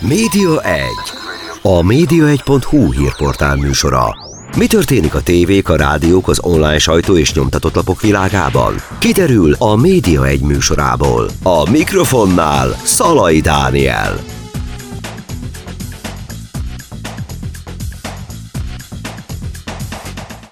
Média 1. A média1.hu hírportál műsora. Mi történik a tévék, a rádiók, az online sajtó és nyomtatott lapok világában? Kiderül a Média 1 műsorából. A mikrofonnál Szalai Dániel.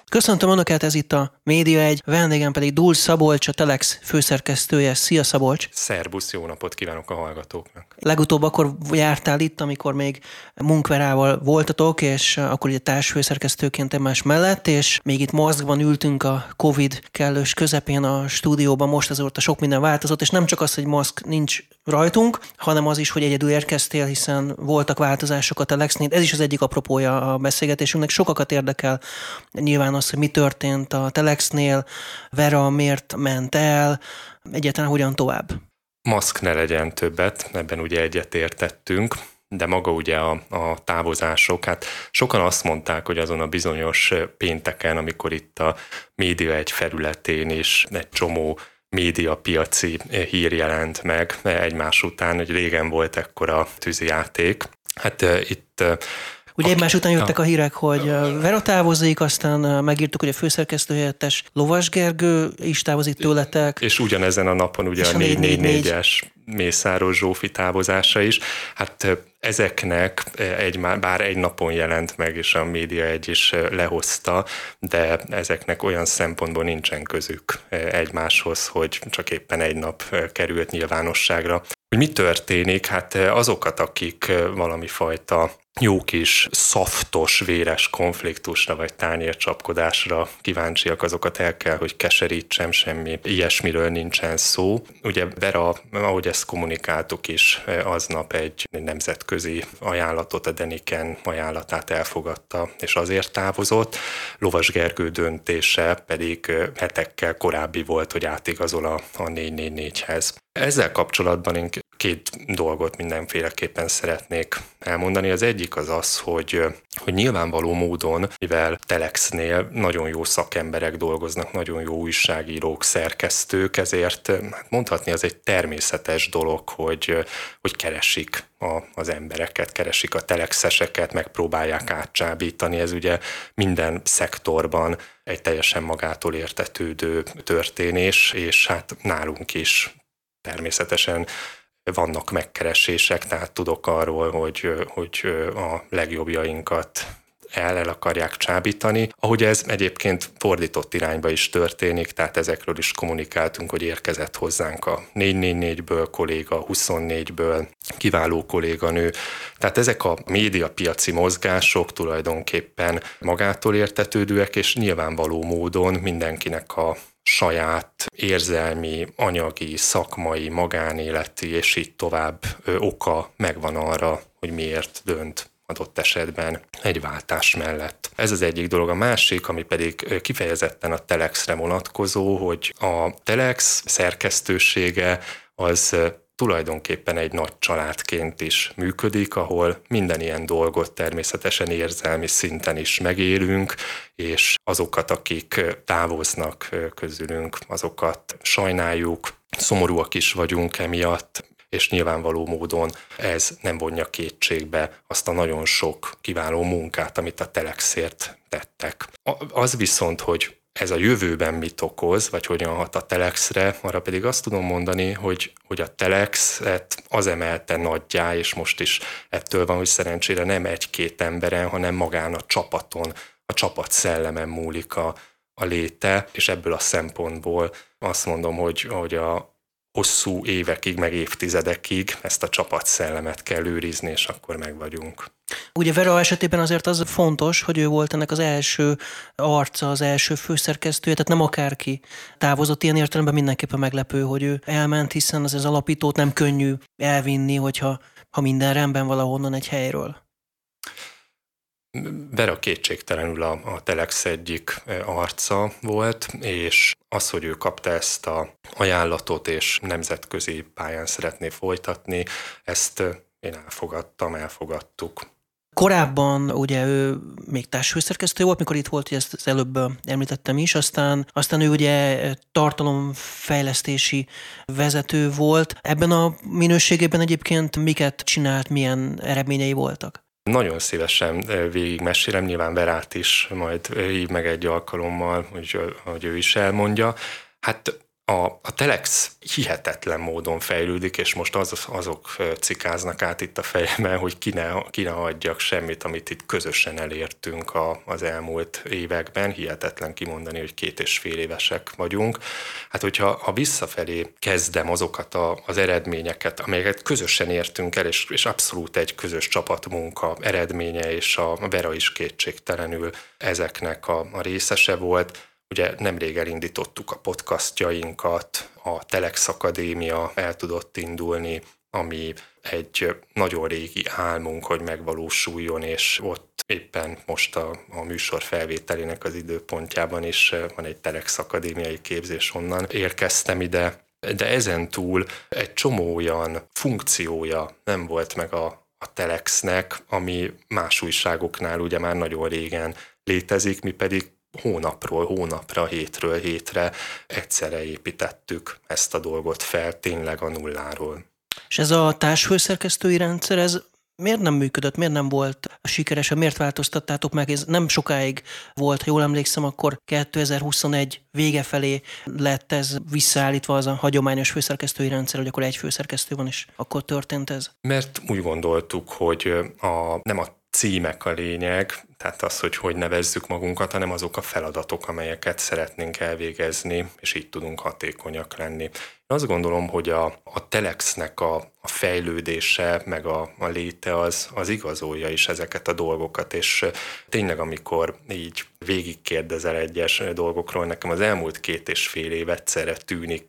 Köszöntöm Önöket, ez itt a Média egy, vendégem pedig Dul Szabolcs, a Telex főszerkesztője. Szia Szabolcs! Szerbusz, jó napot kívánok a hallgatóknak! Legutóbb akkor jártál itt, amikor még Munkverával voltatok, és akkor ugye társfőszerkesztőként egymás mellett, és még itt mozgban ültünk a Covid kellős közepén a stúdióban, most azóta sok minden változott, és nem csak az, hogy maszk nincs rajtunk, hanem az is, hogy egyedül érkeztél, hiszen voltak változások a Telexnél. Ez is az egyik apropója a beszélgetésünknek. Sokakat érdekel nyilván az, hogy mi történt a Telexnél, Vera miért ment el, egyáltalán hogyan tovább. Maszk ne legyen többet, ebben ugye egyetértettünk, de maga ugye a, a távozások, hát sokan azt mondták, hogy azon a bizonyos pénteken, amikor itt a média egy felületén is egy csomó médiapiaci hír jelent meg egymás után, hogy régen volt ekkora tűzijáték. Hát itt Ugye egymás után jöttek a hírek, hogy Vera távozik, aztán megírtuk, hogy a főszerkesztő helyettes Lovas Gergő is távozik tőletek. És ugyanezen a napon ugye a 444-es Mészáros Zsófi távozása is. Hát ezeknek egy, bár egy napon jelent meg, és a média egy is lehozta, de ezeknek olyan szempontból nincsen közük egymáshoz, hogy csak éppen egy nap került nyilvánosságra. Hogy mi történik? Hát azokat, akik valami fajta jó kis szaftos, véres konfliktusra vagy tányércsapkodásra kíváncsiak, azokat el kell, hogy keserítsem, semmi ilyesmiről nincsen szó. Ugye Vera, ahogy ezt kommunikáltuk is, aznap egy nemzetközi ajánlatot, a Deniken ajánlatát elfogadta, és azért távozott. Lovas Gergő döntése pedig hetekkel korábbi volt, hogy átigazol a, a 444-hez. Ezzel kapcsolatban én két dolgot mindenféleképpen szeretnék elmondani. Az egyik az az, hogy, hogy nyilvánvaló módon, mivel Telexnél nagyon jó szakemberek dolgoznak, nagyon jó újságírók, szerkesztők, ezért hát mondhatni az egy természetes dolog, hogy, hogy keresik a, az embereket, keresik a telexeseket, megpróbálják átcsábítani. Ez ugye minden szektorban egy teljesen magától értetődő történés, és hát nálunk is természetesen vannak megkeresések, tehát tudok arról, hogy, hogy a legjobbjainkat el, el akarják csábítani. Ahogy ez egyébként fordított irányba is történik, tehát ezekről is kommunikáltunk, hogy érkezett hozzánk a 444-ből kolléga, 24-ből kiváló kolléganő. Tehát ezek a médiapiaci mozgások tulajdonképpen magától értetődőek, és nyilvánvaló módon mindenkinek a saját érzelmi, anyagi, szakmai, magánéleti és így tovább oka megvan arra, hogy miért dönt adott esetben egy váltás mellett. Ez az egyik dolog. A másik, ami pedig kifejezetten a Telexre vonatkozó, hogy a Telex szerkesztősége az tulajdonképpen egy nagy családként is működik, ahol minden ilyen dolgot természetesen érzelmi szinten is megélünk, és azokat, akik távoznak közülünk, azokat sajnáljuk, szomorúak is vagyunk emiatt, és nyilvánvaló módon ez nem vonja kétségbe azt a nagyon sok kiváló munkát, amit a Telexért tettek. Az viszont, hogy ez a jövőben mit okoz, vagy hogyan hat a Telexre, arra pedig azt tudom mondani, hogy, hogy a Telexet az emelte nagyjá, és most is ettől van, hogy szerencsére nem egy-két emberen, hanem magán a csapaton, a csapat szellemen múlik a, a léte, és ebből a szempontból azt mondom, hogy, hogy a, hosszú évekig, meg évtizedekig ezt a szellemet kell őrizni, és akkor meg vagyunk. Ugye Vera esetében azért az fontos, hogy ő volt ennek az első arca, az első főszerkesztője, tehát nem akárki távozott. Ilyen értelemben mindenképpen meglepő, hogy ő elment, hiszen az az alapítót nem könnyű elvinni, hogyha ha minden rendben valahonnan egy helyről. Vera kétségtelenül a, a Telex egyik arca volt, és az, hogy ő kapta ezt a ajánlatot, és nemzetközi pályán szeretné folytatni, ezt én elfogadtam, elfogadtuk. Korábban ugye ő még társfőszerkesztő volt, mikor itt volt, ezt az előbb említettem is, aztán, aztán ő ugye tartalomfejlesztési vezető volt. Ebben a minőségében egyébként miket csinált, milyen eredményei voltak? Nagyon szívesen végigmesélem, nyilván Verát is majd hív meg egy alkalommal, hogy, hogy ő is elmondja. Hát a, a Telex hihetetlen módon fejlődik, és most az, azok cikáznak át itt a fejemben, hogy ki ne, ki ne adjak semmit, amit itt közösen elértünk a, az elmúlt években. Hihetetlen kimondani, hogy két és fél évesek vagyunk. Hát, hogyha ha visszafelé kezdem azokat a, az eredményeket, amelyeket közösen értünk el, és, és abszolút egy közös csapatmunka eredménye, és a Vera is kétségtelenül ezeknek a, a részese volt, Ugye nemrég elindítottuk a podcastjainkat, a Telex Akadémia el tudott indulni, ami egy nagyon régi álmunk, hogy megvalósuljon, és ott éppen most a, a műsor felvételének az időpontjában is van egy Telex Akadémiai képzés, onnan érkeztem ide, de ezen túl egy csomó olyan funkciója nem volt meg a, a Telexnek, ami más újságoknál ugye már nagyon régen létezik, mi pedig hónapról hónapra, hétről hétre egyszerre építettük ezt a dolgot fel, tényleg a nulláról. És ez a társfőszerkesztői rendszer, ez miért nem működött, miért nem volt sikeres, miért változtattátok meg? Ez nem sokáig volt, ha jól emlékszem, akkor 2021 vége felé lett ez visszaállítva az a hagyományos főszerkesztői rendszer, hogy akkor egy főszerkesztő van, és akkor történt ez? Mert úgy gondoltuk, hogy a, nem a címek a lényeg, tehát az, hogy hogy nevezzük magunkat, hanem azok a feladatok, amelyeket szeretnénk elvégezni, és így tudunk hatékonyak lenni. Én azt gondolom, hogy a, a Telexnek a, a fejlődése, meg a, a léte az, az igazolja is ezeket a dolgokat, és tényleg amikor így végigkérdezel egyes dolgokról, nekem az elmúlt két és fél év egyszerre tűnik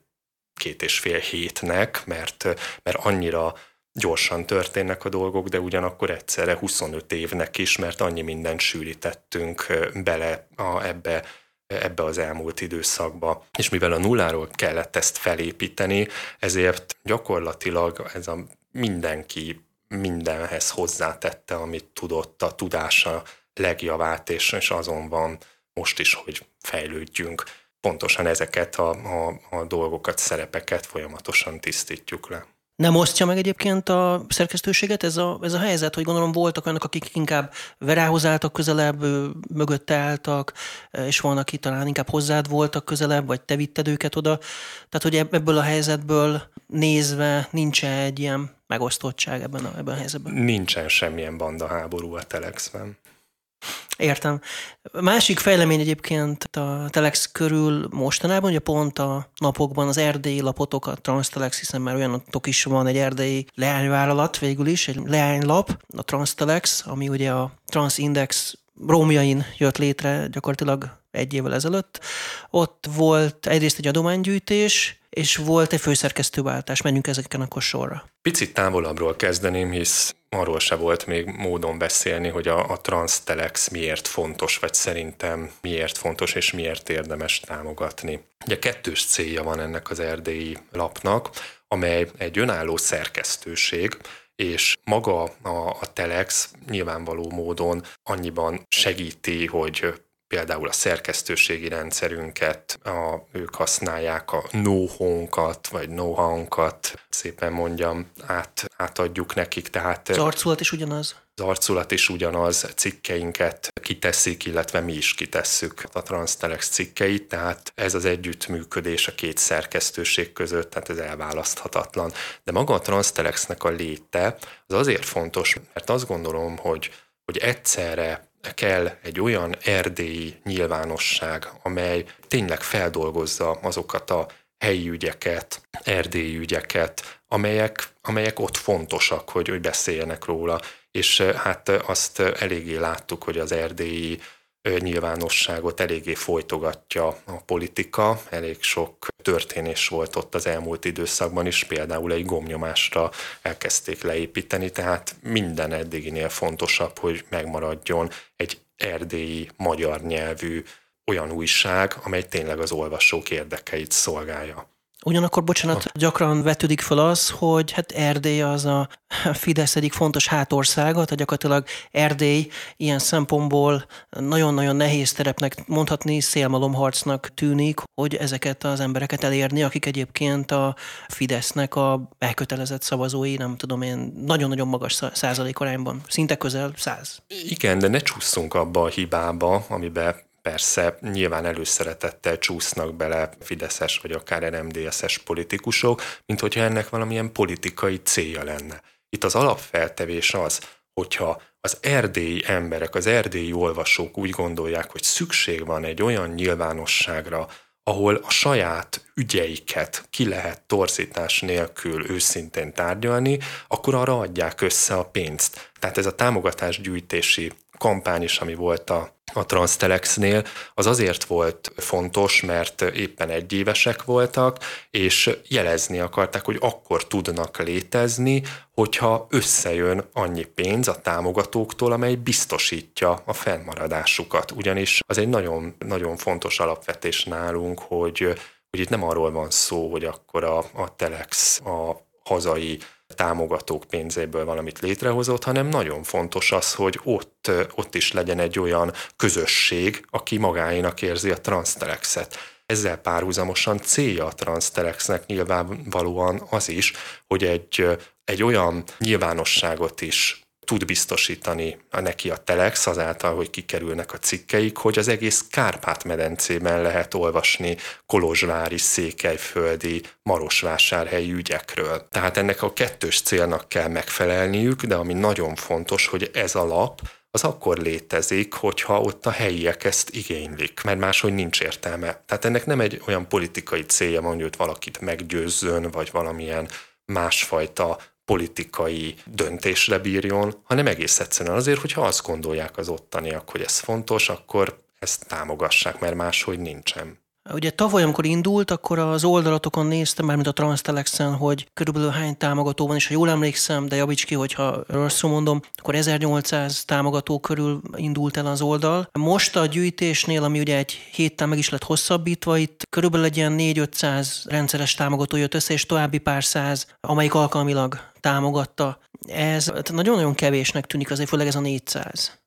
két és fél hétnek, mert, mert annyira gyorsan történnek a dolgok, de ugyanakkor egyszerre 25 évnek is, mert annyi mindent sűrítettünk bele a, ebbe, ebbe az elmúlt időszakba. És mivel a nulláról kellett ezt felépíteni, ezért gyakorlatilag ez a mindenki mindenhez hozzátette, amit tudott, a tudása legjavát, és, és azon van most is, hogy fejlődjünk. Pontosan ezeket a, a, a dolgokat, szerepeket folyamatosan tisztítjuk le. Nem osztja meg egyébként a szerkesztőséget ez a, ez a helyzet, hogy gondolom voltak olyanok, akik inkább Verához álltak közelebb, mögötte álltak, és van, aki talán inkább hozzád voltak közelebb, vagy te vitted őket oda. Tehát, hogy ebből a helyzetből nézve nincs egy ilyen megosztottság ebben a, ebben a helyzetben? Nincsen semmilyen banda háború a Telexben. Értem. Másik fejlemény egyébként a Telex körül mostanában, ugye pont a napokban az erdélyi lapotok, a Transtelex, hiszen már olyanatok is van egy erdélyi leányvállalat végül is, egy leánylap, a Transtelex, ami ugye a Transindex rómjain jött létre gyakorlatilag egy évvel ezelőtt. Ott volt egyrészt egy adománygyűjtés, és volt egy főszerkesztőváltás. Menjünk ezeken akkor sorra. Picit távolabbról kezdeném, hisz arról se volt még módon beszélni, hogy a, a Transtelex miért fontos, vagy szerintem miért fontos, és miért érdemes támogatni. Ugye kettős célja van ennek az erdélyi lapnak, amely egy önálló szerkesztőség, és maga a, a Telex nyilvánvaló módon annyiban segíti, hogy például a szerkesztőségi rendszerünket, a, ők használják a know-how-nkat, vagy know-how-nkat, szépen mondjam, át, átadjuk nekik. Tehát az arculat is ugyanaz? Az arculat is ugyanaz, cikkeinket kiteszik, illetve mi is kitesszük a Transtelex cikkeit, tehát ez az együttműködés a két szerkesztőség között, tehát ez elválaszthatatlan. De maga a Transtelexnek a léte az azért fontos, mert azt gondolom, hogy, hogy egyszerre kell egy olyan erdélyi nyilvánosság, amely tényleg feldolgozza azokat a helyi ügyeket, erdélyi ügyeket, amelyek, amelyek ott fontosak, hogy, hogy beszéljenek róla. És hát azt eléggé láttuk, hogy az erdélyi nyilvánosságot eléggé folytogatja a politika. Elég sok történés volt ott az elmúlt időszakban is, például egy gomnyomásra elkezdték leépíteni, tehát minden eddiginél fontosabb, hogy megmaradjon egy erdélyi magyar nyelvű olyan újság, amely tényleg az olvasók érdekeit szolgálja. Ugyanakkor, bocsánat, gyakran vetődik fel az, hogy hát Erdély az a Fidesz egyik fontos hátországa, tehát gyakorlatilag Erdély ilyen szempontból nagyon-nagyon nehéz terepnek mondhatni, szélmalomharcnak tűnik, hogy ezeket az embereket elérni, akik egyébként a Fidesznek a elkötelezett szavazói, nem tudom én, nagyon-nagyon magas százalékarányban, szinte közel száz. Igen, de ne csúszunk abba a hibába, amiben Persze nyilván előszeretettel csúsznak bele Fideszes vagy akár RMDSS politikusok, mint hogyha ennek valamilyen politikai célja lenne. Itt az alapfeltevés az, hogyha az erdélyi emberek, az erdélyi olvasók úgy gondolják, hogy szükség van egy olyan nyilvánosságra, ahol a saját ügyeiket ki lehet torzítás nélkül őszintén tárgyalni, akkor arra adják össze a pénzt. Tehát ez a támogatásgyűjtési kampány is, ami volt a a Transtelexnél, az azért volt fontos, mert éppen egyévesek voltak, és jelezni akarták, hogy akkor tudnak létezni, hogyha összejön annyi pénz a támogatóktól, amely biztosítja a fennmaradásukat. Ugyanis az egy nagyon, nagyon fontos alapvetés nálunk, hogy, hogy itt nem arról van szó, hogy akkor a, a Telex a hazai támogatók pénzéből valamit létrehozott, hanem nagyon fontos az, hogy ott, ott is legyen egy olyan közösség, aki magáénak érzi a Transztelexet. Ezzel párhuzamosan célja a Transztelexnek nyilvánvalóan az is, hogy egy, egy olyan nyilvánosságot is tud biztosítani a neki a Telex azáltal, hogy kikerülnek a cikkeik, hogy az egész Kárpát-medencében lehet olvasni kolozsvári, székelyföldi, marosvásárhelyi ügyekről. Tehát ennek a kettős célnak kell megfelelniük, de ami nagyon fontos, hogy ez a lap az akkor létezik, hogyha ott a helyiek ezt igénylik, mert máshogy nincs értelme. Tehát ennek nem egy olyan politikai célja van, hogy valakit meggyőzzön, vagy valamilyen másfajta politikai döntésre bírjon, hanem egész egyszerűen azért, hogyha azt gondolják az ottaniak, hogy ez fontos, akkor ezt támogassák, mert máshogy nincsen. Ugye tavaly, amikor indult, akkor az oldalatokon néztem, mármint a Transtelexen, hogy körülbelül hány támogató van, és ha jól emlékszem, de javíts ki, hogyha rosszul mondom, akkor 1800 támogató körül indult el az oldal. Most a gyűjtésnél, ami ugye egy héttel meg is lett hosszabbítva, itt körülbelül egy ilyen 4-500 rendszeres támogató jött össze, és további pár száz, amelyik alkalmilag támogatta. Ez nagyon-nagyon kevésnek tűnik azért, főleg ez a 400.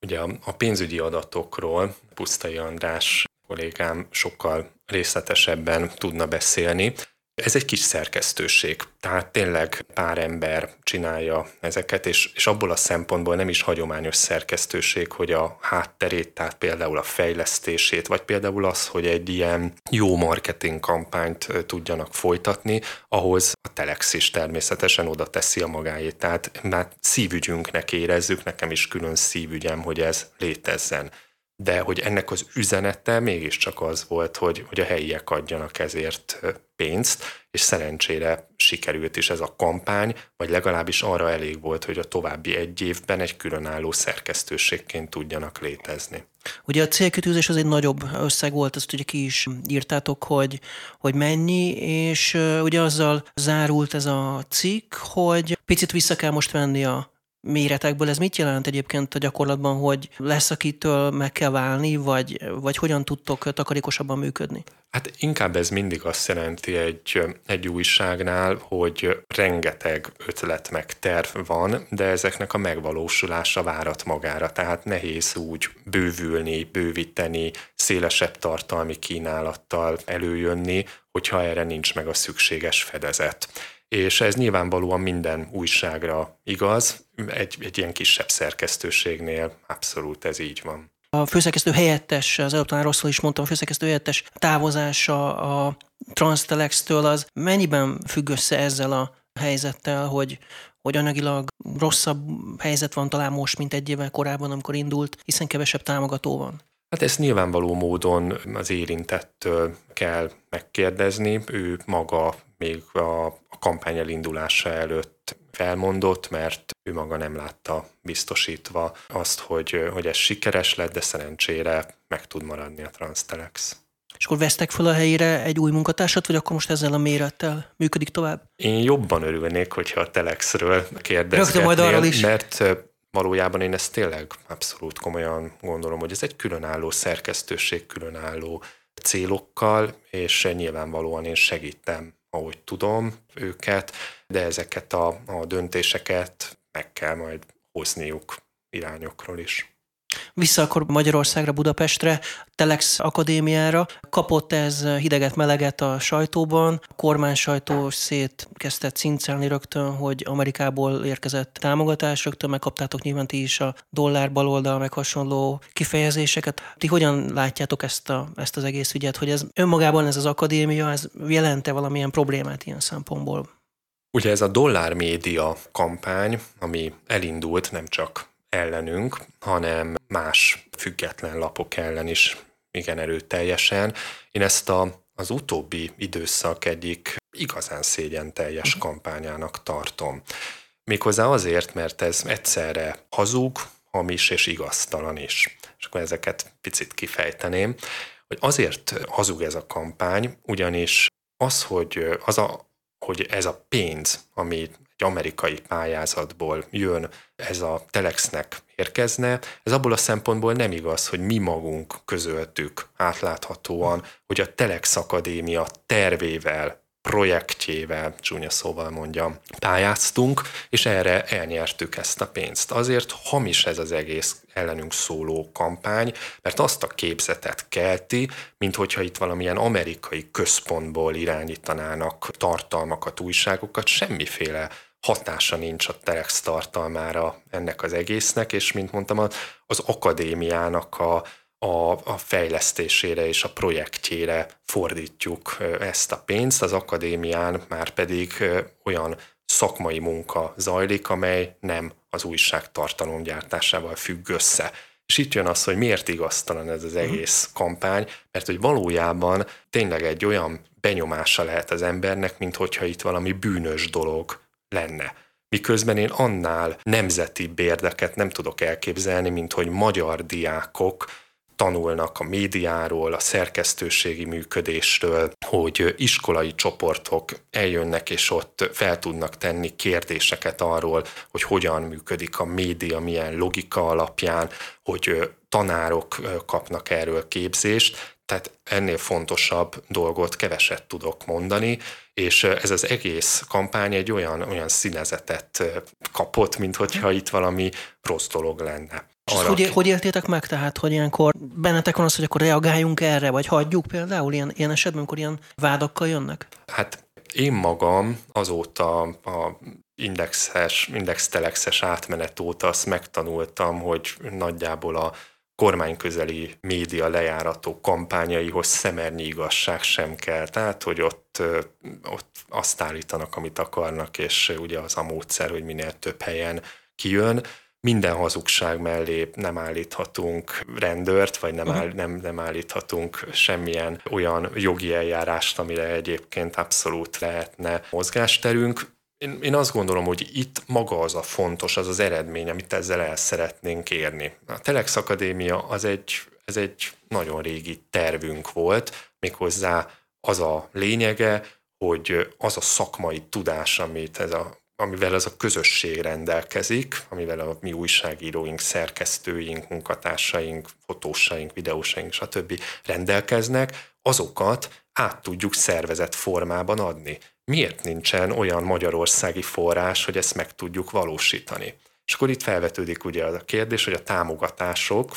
Ugye a pénzügyi adatokról Pusztai András kollégám sokkal részletesebben tudna beszélni. Ez egy kis szerkesztőség, tehát tényleg pár ember csinálja ezeket, és, és abból a szempontból nem is hagyományos szerkesztőség, hogy a hátterét, tehát például a fejlesztését, vagy például az, hogy egy ilyen jó marketing kampányt tudjanak folytatni, ahhoz a Telex is természetesen oda teszi a magáét. Tehát már szívügyünknek érezzük, nekem is külön szívügyem, hogy ez létezzen de hogy ennek az üzenete mégiscsak az volt, hogy, hogy a helyiek adjanak ezért pénzt, és szerencsére sikerült is ez a kampány, vagy legalábbis arra elég volt, hogy a további egy évben egy különálló szerkesztőségként tudjanak létezni. Ugye a célkitűzés az egy nagyobb összeg volt, ezt ugye ki is írtátok, hogy, hogy mennyi, és ugye azzal zárult ez a cikk, hogy picit vissza kell most venni a méretekből. Ez mit jelent egyébként a gyakorlatban, hogy lesz, akitől meg kell válni, vagy, vagy hogyan tudtok takarékosabban működni? Hát inkább ez mindig azt jelenti egy, egy újságnál, hogy rengeteg ötlet meg terv van, de ezeknek a megvalósulása várat magára, tehát nehéz úgy bővülni, bővíteni, szélesebb tartalmi kínálattal előjönni, hogyha erre nincs meg a szükséges fedezet és ez nyilvánvalóan minden újságra igaz, egy, egy ilyen kisebb szerkesztőségnél abszolút ez így van. A főszerkesztő helyettes, az előbb talán rosszul is mondtam, a főszerkesztő helyettes távozása a Transtelex-től az mennyiben függ össze ezzel a helyzettel, hogy, hogy anyagilag rosszabb helyzet van talán most, mint egy évvel korábban, amikor indult, hiszen kevesebb támogató van? Hát ezt nyilvánvaló módon az érintettől kell megkérdezni. Ő maga még a, a kampány elindulása előtt felmondott, mert ő maga nem látta biztosítva azt, hogy, hogy ez sikeres lett, de szerencsére meg tud maradni a Transtelex. És akkor vesztek fel a helyére egy új munkatársat, vagy akkor most ezzel a mérettel működik tovább? Én jobban örülnék, hogyha a Telexről kérdezgetnél, majd arról is. mert valójában én ezt tényleg abszolút komolyan gondolom, hogy ez egy különálló szerkesztőség, különálló célokkal, és nyilvánvalóan én segítem, ahogy tudom őket, de ezeket a, a döntéseket meg kell majd hozniuk irányokról is. Vissza akkor Magyarországra, Budapestre, Telex Akadémiára. Kapott ez hideget-meleget a sajtóban. A kormány sajtó szét kezdte cincelni rögtön, hogy Amerikából érkezett támogatás, rögtön megkaptátok nyilván ti is a dollár baloldal, meg hasonló kifejezéseket. Ti hogyan látjátok ezt, a, ezt az egész ügyet, hogy ez önmagában ez az akadémia, ez jelente valamilyen problémát ilyen szempontból? Ugye ez a dollár média kampány, ami elindult nem csak ellenünk, hanem más független lapok ellen is igen erőteljesen. Én ezt a, az utóbbi időszak egyik igazán szégyen teljes mhm. kampányának tartom. Méghozzá azért, mert ez egyszerre hazug, hamis és igaztalan is. És akkor ezeket picit kifejteném, hogy azért hazug ez a kampány, ugyanis az, hogy, az a, hogy ez a pénz, ami egy amerikai pályázatból jön, ez a Telexnek érkezne, ez abból a szempontból nem igaz, hogy mi magunk közöltük átláthatóan, hogy a Telex Akadémia tervével projektjével, csúnya szóval mondjam, pályáztunk, és erre elnyertük ezt a pénzt. Azért hamis ez az egész ellenünk szóló kampány, mert azt a képzetet kelti, mint hogyha itt valamilyen amerikai központból irányítanának tartalmakat, újságokat, semmiféle hatása nincs a Telex tartalmára ennek az egésznek, és mint mondtam, az akadémiának a, a, a fejlesztésére és a projektjére fordítjuk ezt a pénzt. Az akadémián már pedig olyan szakmai munka zajlik, amely nem az újságtartalom gyártásával függ össze. És itt jön az, hogy miért igaztalan ez az mhm. egész kampány, mert hogy valójában tényleg egy olyan benyomása lehet az embernek, mint hogyha itt valami bűnös dolog lenne. Miközben én annál nemzeti bérdeket nem tudok elképzelni, mint hogy magyar diákok tanulnak a médiáról, a szerkesztőségi működésről, hogy iskolai csoportok eljönnek, és ott fel tudnak tenni kérdéseket arról, hogy hogyan működik a média, milyen logika alapján, hogy tanárok kapnak erről képzést, tehát ennél fontosabb dolgot keveset tudok mondani, és ez az egész kampány egy olyan, olyan színezetet kapott, mint hogyha itt valami rossz dolog lenne. Arra, hogy, hogy éltétek meg tehát, hogy ilyenkor bennetek van az, hogy akkor reagáljunk erre, vagy hagyjuk például ilyen, ilyen esetben, amikor ilyen vádakkal jönnek? Hát én magam azóta a indexes, indextelexes átmenet óta azt megtanultam, hogy nagyjából a kormányközeli média lejárató kampányaihoz szemernyi igazság sem kell. Tehát, hogy ott, ott azt állítanak, amit akarnak, és ugye az a módszer, hogy minél több helyen kijön. Minden hazugság mellé nem állíthatunk rendőrt, vagy nem, áll, nem, nem állíthatunk semmilyen olyan jogi eljárást, amire egyébként abszolút lehetne mozgásterünk én, én azt gondolom, hogy itt maga az a fontos, az az eredmény, amit ezzel el szeretnénk érni. A Telex Akadémia az egy, ez egy nagyon régi tervünk volt, méghozzá az a lényege, hogy az a szakmai tudás, amit ez a amivel ez a közösség rendelkezik, amivel a mi újságíróink, szerkesztőink, munkatársaink, fotósaink, videósaink, stb. rendelkeznek, azokat át tudjuk szervezett formában adni miért nincsen olyan magyarországi forrás, hogy ezt meg tudjuk valósítani? És akkor itt felvetődik ugye a kérdés, hogy a támogatások,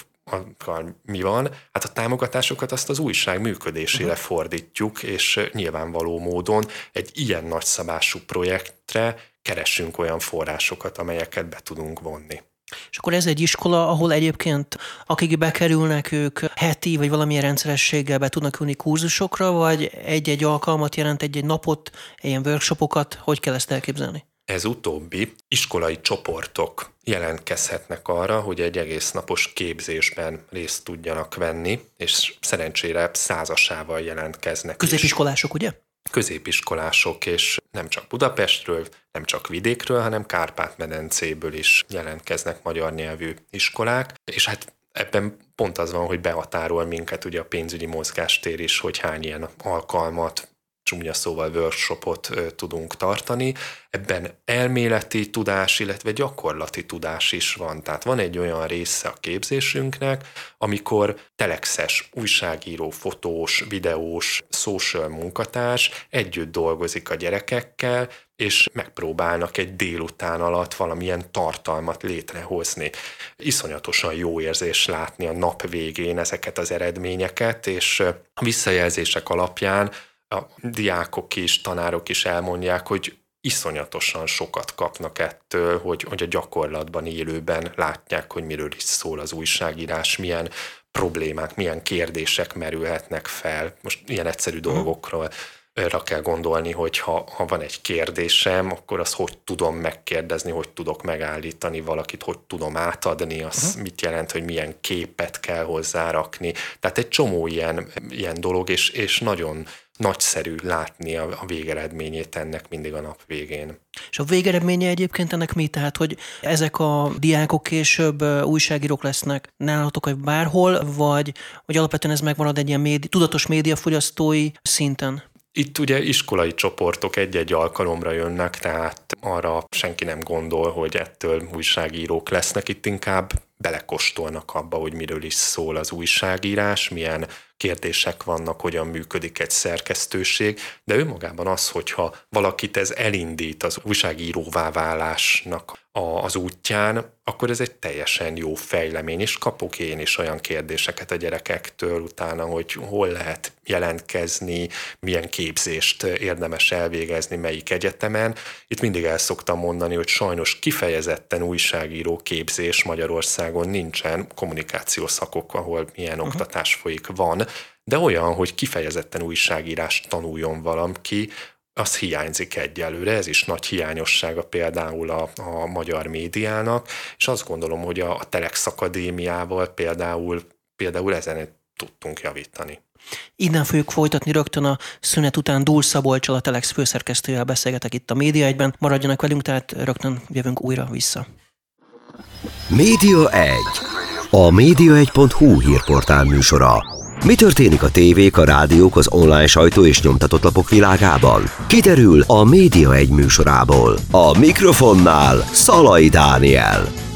mi van? Hát a támogatásokat azt az újság működésére uh-huh. fordítjuk, és nyilvánvaló módon egy ilyen nagyszabású projektre keresünk olyan forrásokat, amelyeket be tudunk vonni. És akkor ez egy iskola, ahol egyébként akik bekerülnek, ők heti vagy valamilyen rendszerességgel be tudnak ülni kurzusokra, vagy egy-egy alkalmat jelent, egy-egy napot, ilyen workshopokat, hogy kell ezt elképzelni? Ez utóbbi iskolai csoportok jelentkezhetnek arra, hogy egy egész napos képzésben részt tudjanak venni, és szerencsére százasával jelentkeznek. Középiskolások, is. ugye? Középiskolások, és nem csak Budapestről, nem csak vidékről, hanem Kárpát-medencéből is jelentkeznek magyar nyelvű iskolák, és hát ebben pont az van, hogy behatárol minket ugye a pénzügyi mozgástér is, hogy hány ilyen alkalmat csúnya szóval workshopot tudunk tartani. Ebben elméleti tudás, illetve gyakorlati tudás is van. Tehát van egy olyan része a képzésünknek, amikor telexes, újságíró, fotós, videós, social munkatárs együtt dolgozik a gyerekekkel, és megpróbálnak egy délután alatt valamilyen tartalmat létrehozni. Iszonyatosan jó érzés látni a nap végén ezeket az eredményeket, és a visszajelzések alapján a diákok is, tanárok is elmondják, hogy iszonyatosan sokat kapnak ettől, hogy, hogy a gyakorlatban élőben látják, hogy miről is szól az újságírás, milyen problémák, milyen kérdések merülhetnek fel. Most ilyen egyszerű mhm. dolgokról ra kell gondolni, hogy ha, ha van egy kérdésem, akkor azt hogy tudom megkérdezni, hogy tudok megállítani valakit, hogy tudom átadni, az uh-huh. mit jelent, hogy milyen képet kell hozzárakni. Tehát egy csomó ilyen, ilyen dolog, és, és nagyon nagyszerű látni a, a végeredményét ennek mindig a nap végén. És a végeredménye egyébként ennek mi? Tehát, hogy ezek a diákok később újságírók lesznek nálatok, vagy bárhol, vagy, vagy alapvetően ez megmarad egy ilyen médi, tudatos médiafogyasztói szinten? Itt ugye iskolai csoportok egy-egy alkalomra jönnek, tehát arra senki nem gondol, hogy ettől újságírók lesznek. Itt inkább belekostolnak abba, hogy miről is szól az újságírás, milyen kérdések vannak, hogyan működik egy szerkesztőség, de önmagában az, hogyha valakit ez elindít az újságíróvá válásnak az útján, akkor ez egy teljesen jó fejlemény, és kapok én is olyan kérdéseket a gyerekektől utána, hogy hol lehet jelentkezni, milyen képzést érdemes elvégezni, melyik egyetemen. Itt mindig el szoktam mondani, hogy sajnos kifejezetten újságíró képzés Magyarországon nincsen, kommunikációs szakok, ahol milyen uh-huh. oktatás folyik, van, de olyan, hogy kifejezetten újságírás tanuljon valaki, az hiányzik egyelőre, ez is nagy hiányossága például a, a magyar médiának, és azt gondolom, hogy a, a Telex Akadémiával például, például ezen tudtunk javítani. Innen fogjuk folytatni rögtön a szünet után Dúl Szabolcsal, a Telex főszerkesztőjel beszélgetek itt a Média egyben. Maradjanak velünk, tehát rögtön jövünk újra vissza. Média 1. A média1.hu hírportál műsora. Mi történik a tévék, a rádiók, az online sajtó és nyomtatott lapok világában? Kiderül a Média egy műsorából. A mikrofonnál Szalai Dániel.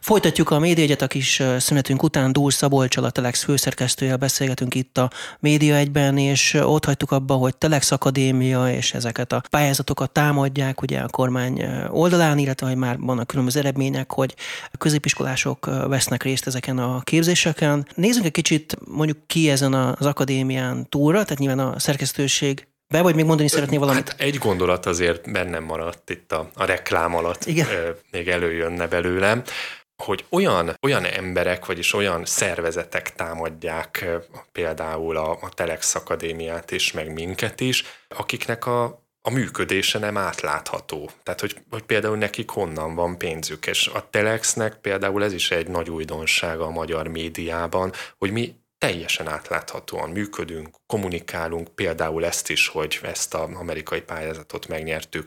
Folytatjuk a Média Egyet, a kis szünetünk után Dúl Szabolcsal, a Telex főszerkesztőjel beszélgetünk itt a Média Egyben, és ott hagytuk abba, hogy Telex Akadémia és ezeket a pályázatokat támadják ugye a kormány oldalán, illetve hogy már vannak különböző eredmények, hogy középiskolások vesznek részt ezeken a képzéseken. Nézzünk egy kicsit mondjuk ki ezen az akadémián túlra, tehát nyilván a szerkesztőség be, vagy még mondani szeretné valamit? Hát egy gondolat azért bennem maradt itt a, a reklám alatt, Igen. még előjönne belőlem hogy olyan, olyan emberek, vagyis olyan szervezetek támadják például a, a Telex Akadémiát is, meg minket is, akiknek a, a működése nem átlátható. Tehát, hogy, hogy például nekik honnan van pénzük, és a Telexnek például ez is egy nagy újdonsága a magyar médiában, hogy mi teljesen átláthatóan működünk, kommunikálunk, például ezt is, hogy ezt az amerikai pályázatot megnyertük,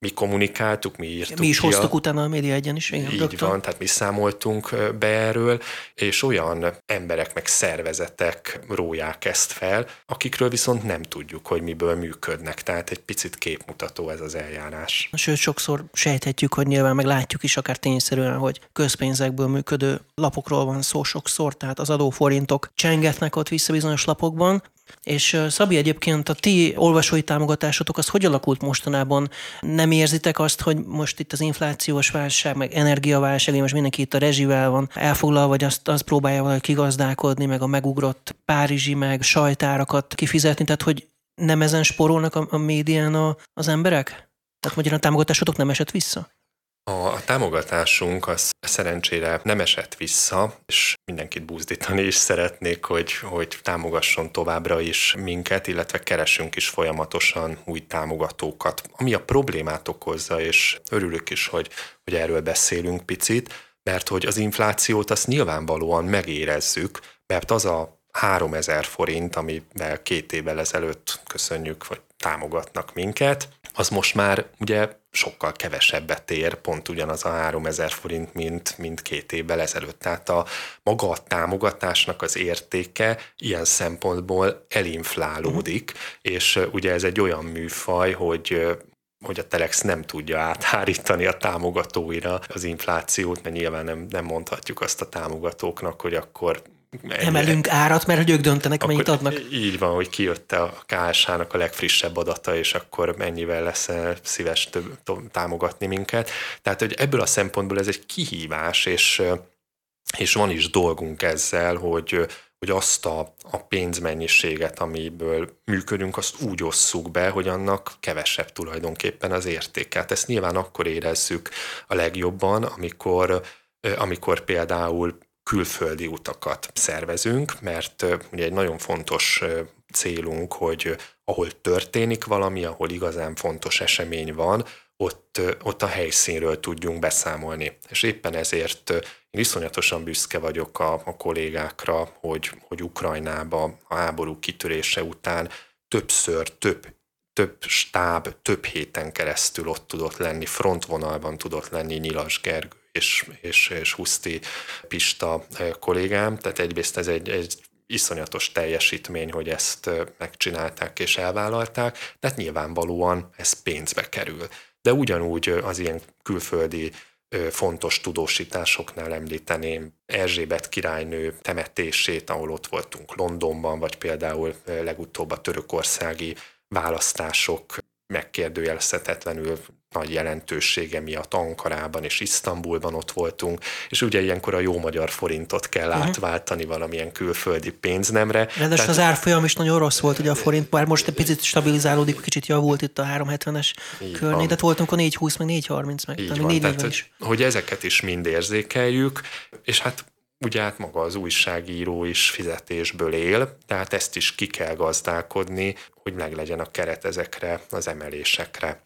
mi kommunikáltuk, mi írtuk Mi is hoztuk a... utána a média egyen is. Igen, Így rögtön. van, tehát mi számoltunk be erről, és olyan emberek meg szervezetek róják ezt fel, akikről viszont nem tudjuk, hogy miből működnek. Tehát egy picit képmutató ez az eljárás. Sőt, sokszor sejthetjük, hogy nyilván meg látjuk is akár tényszerűen, hogy közpénzekből működő lapokról van szó sokszor, tehát az adóforintok csengetnek ott vissza bizonyos lapokban, és Szabi, egyébként a ti olvasói támogatásotok az hogy alakult mostanában? Nem érzitek azt, hogy most itt az inflációs válság, meg energiaválság, most mindenki itt a rezsivel van elfoglalva, vagy azt, azt próbálja valahogy kigazdálkodni, meg a megugrott párizsi, meg sajtárakat kifizetni, tehát hogy nem ezen sporolnak a, a médián a, az emberek? Tehát magyarán a támogatásotok nem esett vissza? A támogatásunk az szerencsére nem esett vissza, és mindenkit búzdítani is szeretnék, hogy, hogy támogasson továbbra is minket, illetve keresünk is folyamatosan új támogatókat. Ami a problémát okozza, és örülök is, hogy, hogy erről beszélünk picit, mert hogy az inflációt azt nyilvánvalóan megérezzük, mert az a 3000 forint, amivel két évvel ezelőtt köszönjük, hogy támogatnak minket, az most már ugye sokkal kevesebbet ér, pont ugyanaz a 3000 forint, mint, mint két évvel ezelőtt. Tehát a maga a támogatásnak az értéke ilyen szempontból elinflálódik, uh-huh. és ugye ez egy olyan műfaj, hogy hogy a Telex nem tudja áthárítani a támogatóira az inflációt, mert nyilván nem, nem mondhatjuk azt a támogatóknak, hogy akkor emelünk árat, mert hogy ők döntenek, mennyit adnak. Így van, hogy kijött a KSH-nak a legfrissebb adata, és akkor mennyivel lesz szíves több, támogatni minket. Tehát, hogy ebből a szempontból ez egy kihívás, és, és van is dolgunk ezzel, hogy, hogy azt a, a pénzmennyiséget, amiből működünk, azt úgy osszuk be, hogy annak kevesebb tulajdonképpen az értéke. Hát ezt nyilván akkor érezzük a legjobban, amikor, amikor például külföldi utakat szervezünk, mert ugye egy nagyon fontos célunk, hogy ahol történik valami, ahol igazán fontos esemény van, ott, ott a helyszínről tudjunk beszámolni. És éppen ezért én iszonyatosan büszke vagyok a, a kollégákra, hogy, hogy Ukrajnába a háború kitörése után többször, több, több stáb, több héten keresztül ott tudott lenni, frontvonalban tudott lenni Nyilas Gergő és, és, és Huszti Pista kollégám, tehát egyrészt ez egy, egy iszonyatos teljesítmény, hogy ezt megcsinálták és elvállalták, tehát nyilvánvalóan ez pénzbe kerül. De ugyanúgy az ilyen külföldi fontos tudósításoknál említeném Erzsébet királynő temetését, ahol ott voltunk Londonban, vagy például legutóbb a törökországi választások megkérdőjelezhetetlenül nagy jelentősége miatt Ankarában és Isztambulban ott voltunk, és ugye ilyenkor a jó magyar forintot kell uh-huh. átváltani valamilyen külföldi pénznemre. Ráadásul Tehát... az árfolyam is nagyon rossz volt, ugye a forint, bár most egy picit stabilizálódik, kicsit javult itt a 370-es körné, de voltunk a 420 meg 430 meg, Így van, tehát, is. Hogy ezeket is mind érzékeljük, és hát ugye hát maga az újságíró is fizetésből él, tehát ezt is ki kell gazdálkodni, hogy meglegyen a keret ezekre az emelésekre.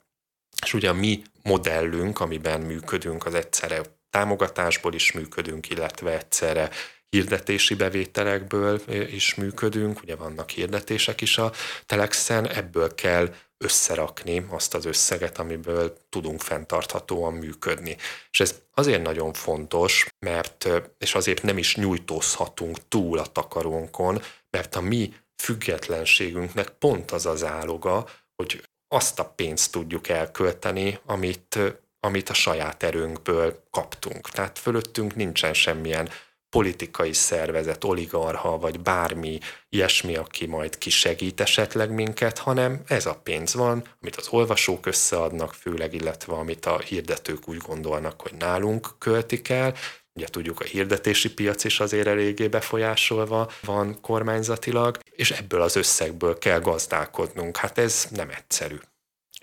És ugye a mi modellünk, amiben működünk, az egyszerre támogatásból is működünk, illetve egyszerre hirdetési bevételekből is működünk, ugye vannak hirdetések is a Telexen, ebből kell összerakni azt az összeget, amiből tudunk fenntarthatóan működni. És ez azért nagyon fontos, mert, és azért nem is nyújtózhatunk túl a takarónkon, mert a mi függetlenségünknek pont az az áloga, hogy azt a pénzt tudjuk elkölteni, amit, amit a saját erőnkből kaptunk. Tehát fölöttünk nincsen semmilyen politikai szervezet, oligarha, vagy bármi ilyesmi, aki majd kisegít esetleg minket, hanem ez a pénz van, amit az olvasók összeadnak főleg, illetve amit a hirdetők úgy gondolnak, hogy nálunk költik el. Ugye tudjuk, a hirdetési piac is azért eléggé befolyásolva van kormányzatilag, és ebből az összegből kell gazdálkodnunk. Hát ez nem egyszerű.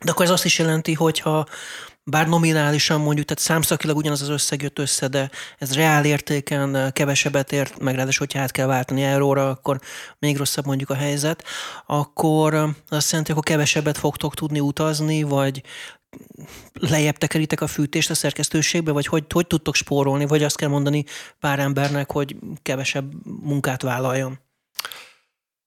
De akkor ez azt is jelenti, hogyha bár nominálisan mondjuk, tehát számszakilag ugyanaz az összeg jött össze, de ez reál értéken kevesebbet ért, meg ráadásul, hogyha át kell váltani euróra, akkor még rosszabb mondjuk a helyzet, akkor azt jelenti, akkor kevesebbet fogtok tudni utazni, vagy lejjebb tekeritek a fűtést a szerkesztőségbe, vagy hogy, hogy tudtok spórolni, vagy azt kell mondani pár embernek, hogy kevesebb munkát vállaljon?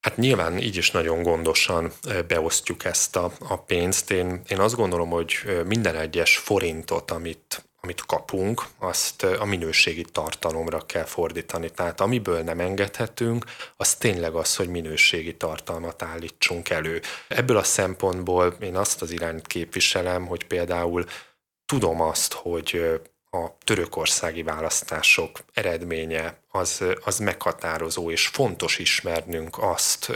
Hát nyilván így is nagyon gondosan beosztjuk ezt a, a pénzt. Én, én azt gondolom, hogy minden egyes forintot, amit, amit kapunk, azt a minőségi tartalomra kell fordítani. Tehát amiből nem engedhetünk, az tényleg az, hogy minőségi tartalmat állítsunk elő. Ebből a szempontból én azt az irányt képviselem, hogy például tudom azt, hogy a törökországi választások eredménye az, az meghatározó, és fontos ismernünk azt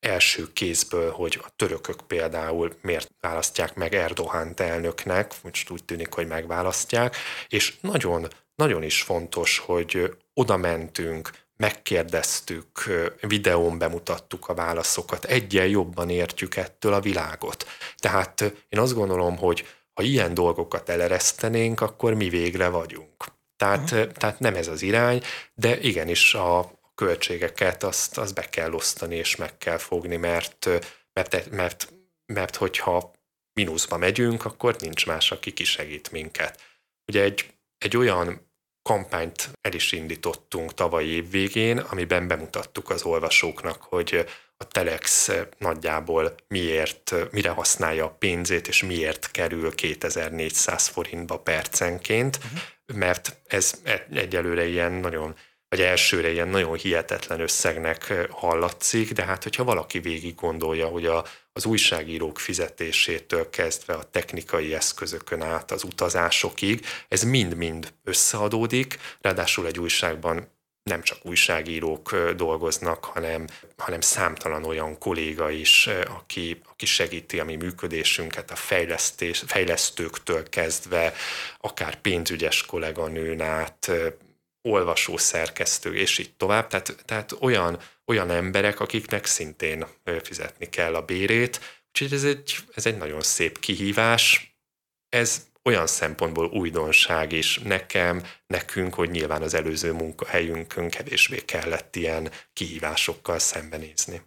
első kézből, hogy a törökök például miért választják meg Erdoğan elnöknek, most úgy tűnik, hogy megválasztják, és nagyon, nagyon is fontos, hogy oda mentünk, megkérdeztük, videón bemutattuk a válaszokat, egyen jobban értjük ettől a világot. Tehát én azt gondolom, hogy ha ilyen dolgokat eleresztenénk, akkor mi végre vagyunk. Tehát, uh-huh. tehát nem ez az irány, de igenis a költségeket azt, azt be kell osztani és meg kell fogni, mert, mert, mert, mert hogyha mínuszba megyünk, akkor nincs más, aki kisegít minket. Ugye egy, egy olyan kampányt el is indítottunk tavaly év végén, amiben bemutattuk az olvasóknak, hogy a Telex nagyjából miért, mire használja a pénzét, és miért kerül 2400 forintba percenként, uh-huh. mert ez egyelőre ilyen nagyon vagy elsőre ilyen nagyon hihetetlen összegnek hallatszik, de hát hogyha valaki végig gondolja, hogy a, az újságírók fizetésétől kezdve a technikai eszközökön át az utazásokig, ez mind-mind összeadódik, ráadásul egy újságban nem csak újságírók dolgoznak, hanem, hanem számtalan olyan kolléga is, aki, aki segíti a mi működésünket, a fejlesztés, fejlesztőktől kezdve, akár pénzügyes kolléganőn át, olvasó, szerkesztő, és így tovább. Tehát, tehát olyan, olyan emberek, akiknek szintén fizetni kell a bérét. Úgyhogy ez egy, ez egy nagyon szép kihívás. Ez olyan szempontból újdonság is nekem, nekünk, hogy nyilván az előző munkahelyünkön kevésbé kellett ilyen kihívásokkal szembenézni.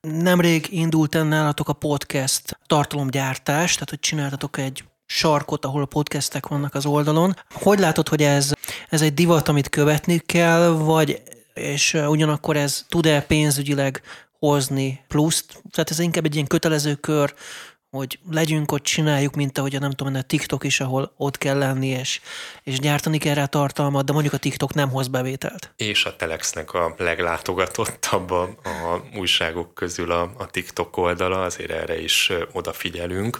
Nemrég indult ennálatok a podcast tartalomgyártás, tehát hogy csináltatok egy sarkot, ahol a podcastek vannak az oldalon. Hogy látod, hogy ez, ez egy divat, amit követni kell, vagy és ugyanakkor ez tud-e pénzügyileg hozni pluszt? Tehát ez inkább egy ilyen kötelező kör, hogy legyünk ott, csináljuk, mint ahogy a nem tudom, a TikTok is, ahol ott kell lenni, és, és gyártani kell rá tartalmat, de mondjuk a TikTok nem hoz bevételt. És a Telexnek a leglátogatottabb a, a újságok közül a, a TikTok oldala, azért erre is odafigyelünk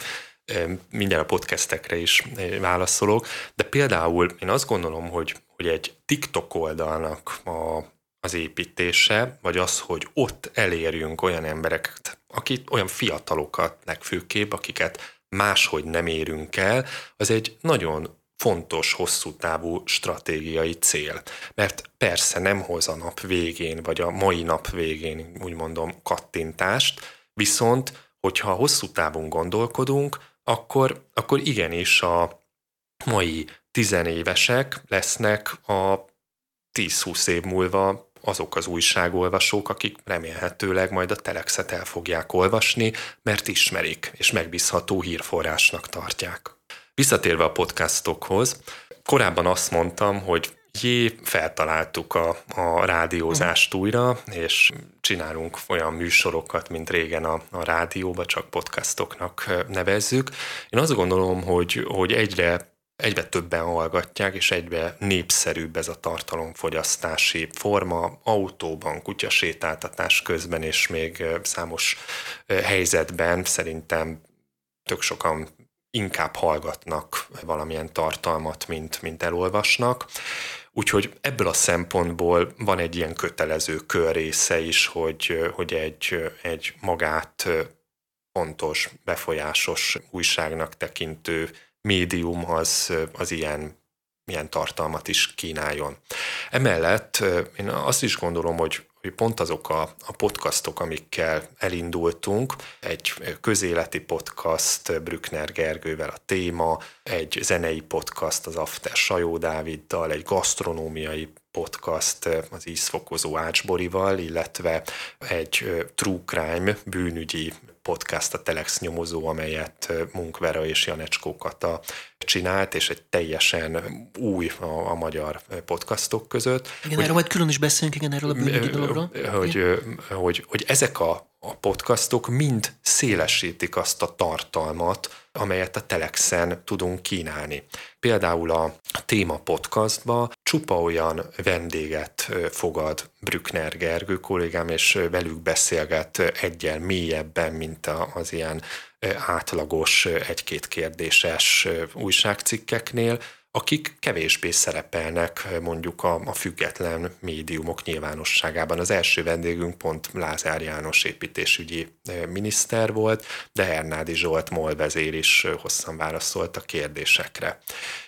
mindjárt a podcastekre is válaszolok, de például én azt gondolom, hogy, hogy egy TikTok oldalnak a, az építése, vagy az, hogy ott elérjünk olyan embereket, akik olyan fiatalokat legfőképp, akiket máshogy nem érünk el, az egy nagyon fontos, hosszú távú stratégiai cél. Mert persze nem hoz a nap végén, vagy a mai nap végén, úgy mondom, kattintást, viszont, hogyha hosszú távon gondolkodunk, akkor, akkor igenis a mai tizenévesek lesznek a 10-20 év múlva azok az újságolvasók, akik remélhetőleg majd a telexet el fogják olvasni, mert ismerik és megbízható hírforrásnak tartják. Visszatérve a podcastokhoz, korábban azt mondtam, hogy jé, feltaláltuk a, a rádiózást újra, és csinálunk olyan műsorokat, mint régen a, a rádióba, csak podcastoknak nevezzük. Én azt gondolom, hogy, hogy egyre egyre többen hallgatják, és egyre népszerűbb ez a tartalomfogyasztási forma, autóban, kutyasétáltatás közben, és még számos helyzetben szerintem tök sokan inkább hallgatnak valamilyen tartalmat, mint, mint elolvasnak. Úgyhogy ebből a szempontból van egy ilyen kötelező kör része is, hogy, hogy egy, egy magát fontos, befolyásos újságnak tekintő médium az, az ilyen, ilyen tartalmat is kínáljon. Emellett én azt is gondolom, hogy hogy pont azok a, a podcastok, amikkel elindultunk, egy közéleti podcast Brückner Gergővel a téma, egy zenei podcast az After Sajó Dáviddal, egy gasztronómiai podcast az ízfokozó Ácsborival, illetve egy true crime bűnügyi podcast a Telex nyomozó, amelyet Munkvera és Janecskó Kata csinált, és egy teljesen új a, a magyar podcastok között. Igen, hogy, erről majd külön is beszélünk, igen, erről a bűnügyi dologról. Hogy, hogy, hogy ezek a, a podcastok mind szélesítik azt a tartalmat, amelyet a Telexen tudunk kínálni. Például a téma podcastba csupa olyan vendéget fogad Brückner Gergő kollégám, és velük beszélget egyel mélyebben, mint az ilyen átlagos egy-két kérdéses újságcikkeknél, akik kevésbé szerepelnek mondjuk a, a független médiumok nyilvánosságában. Az első vendégünk pont Lázár János építésügyi miniszter volt, de Hernádi Zsolt molvezér is hosszan válaszolt a kérdésekre.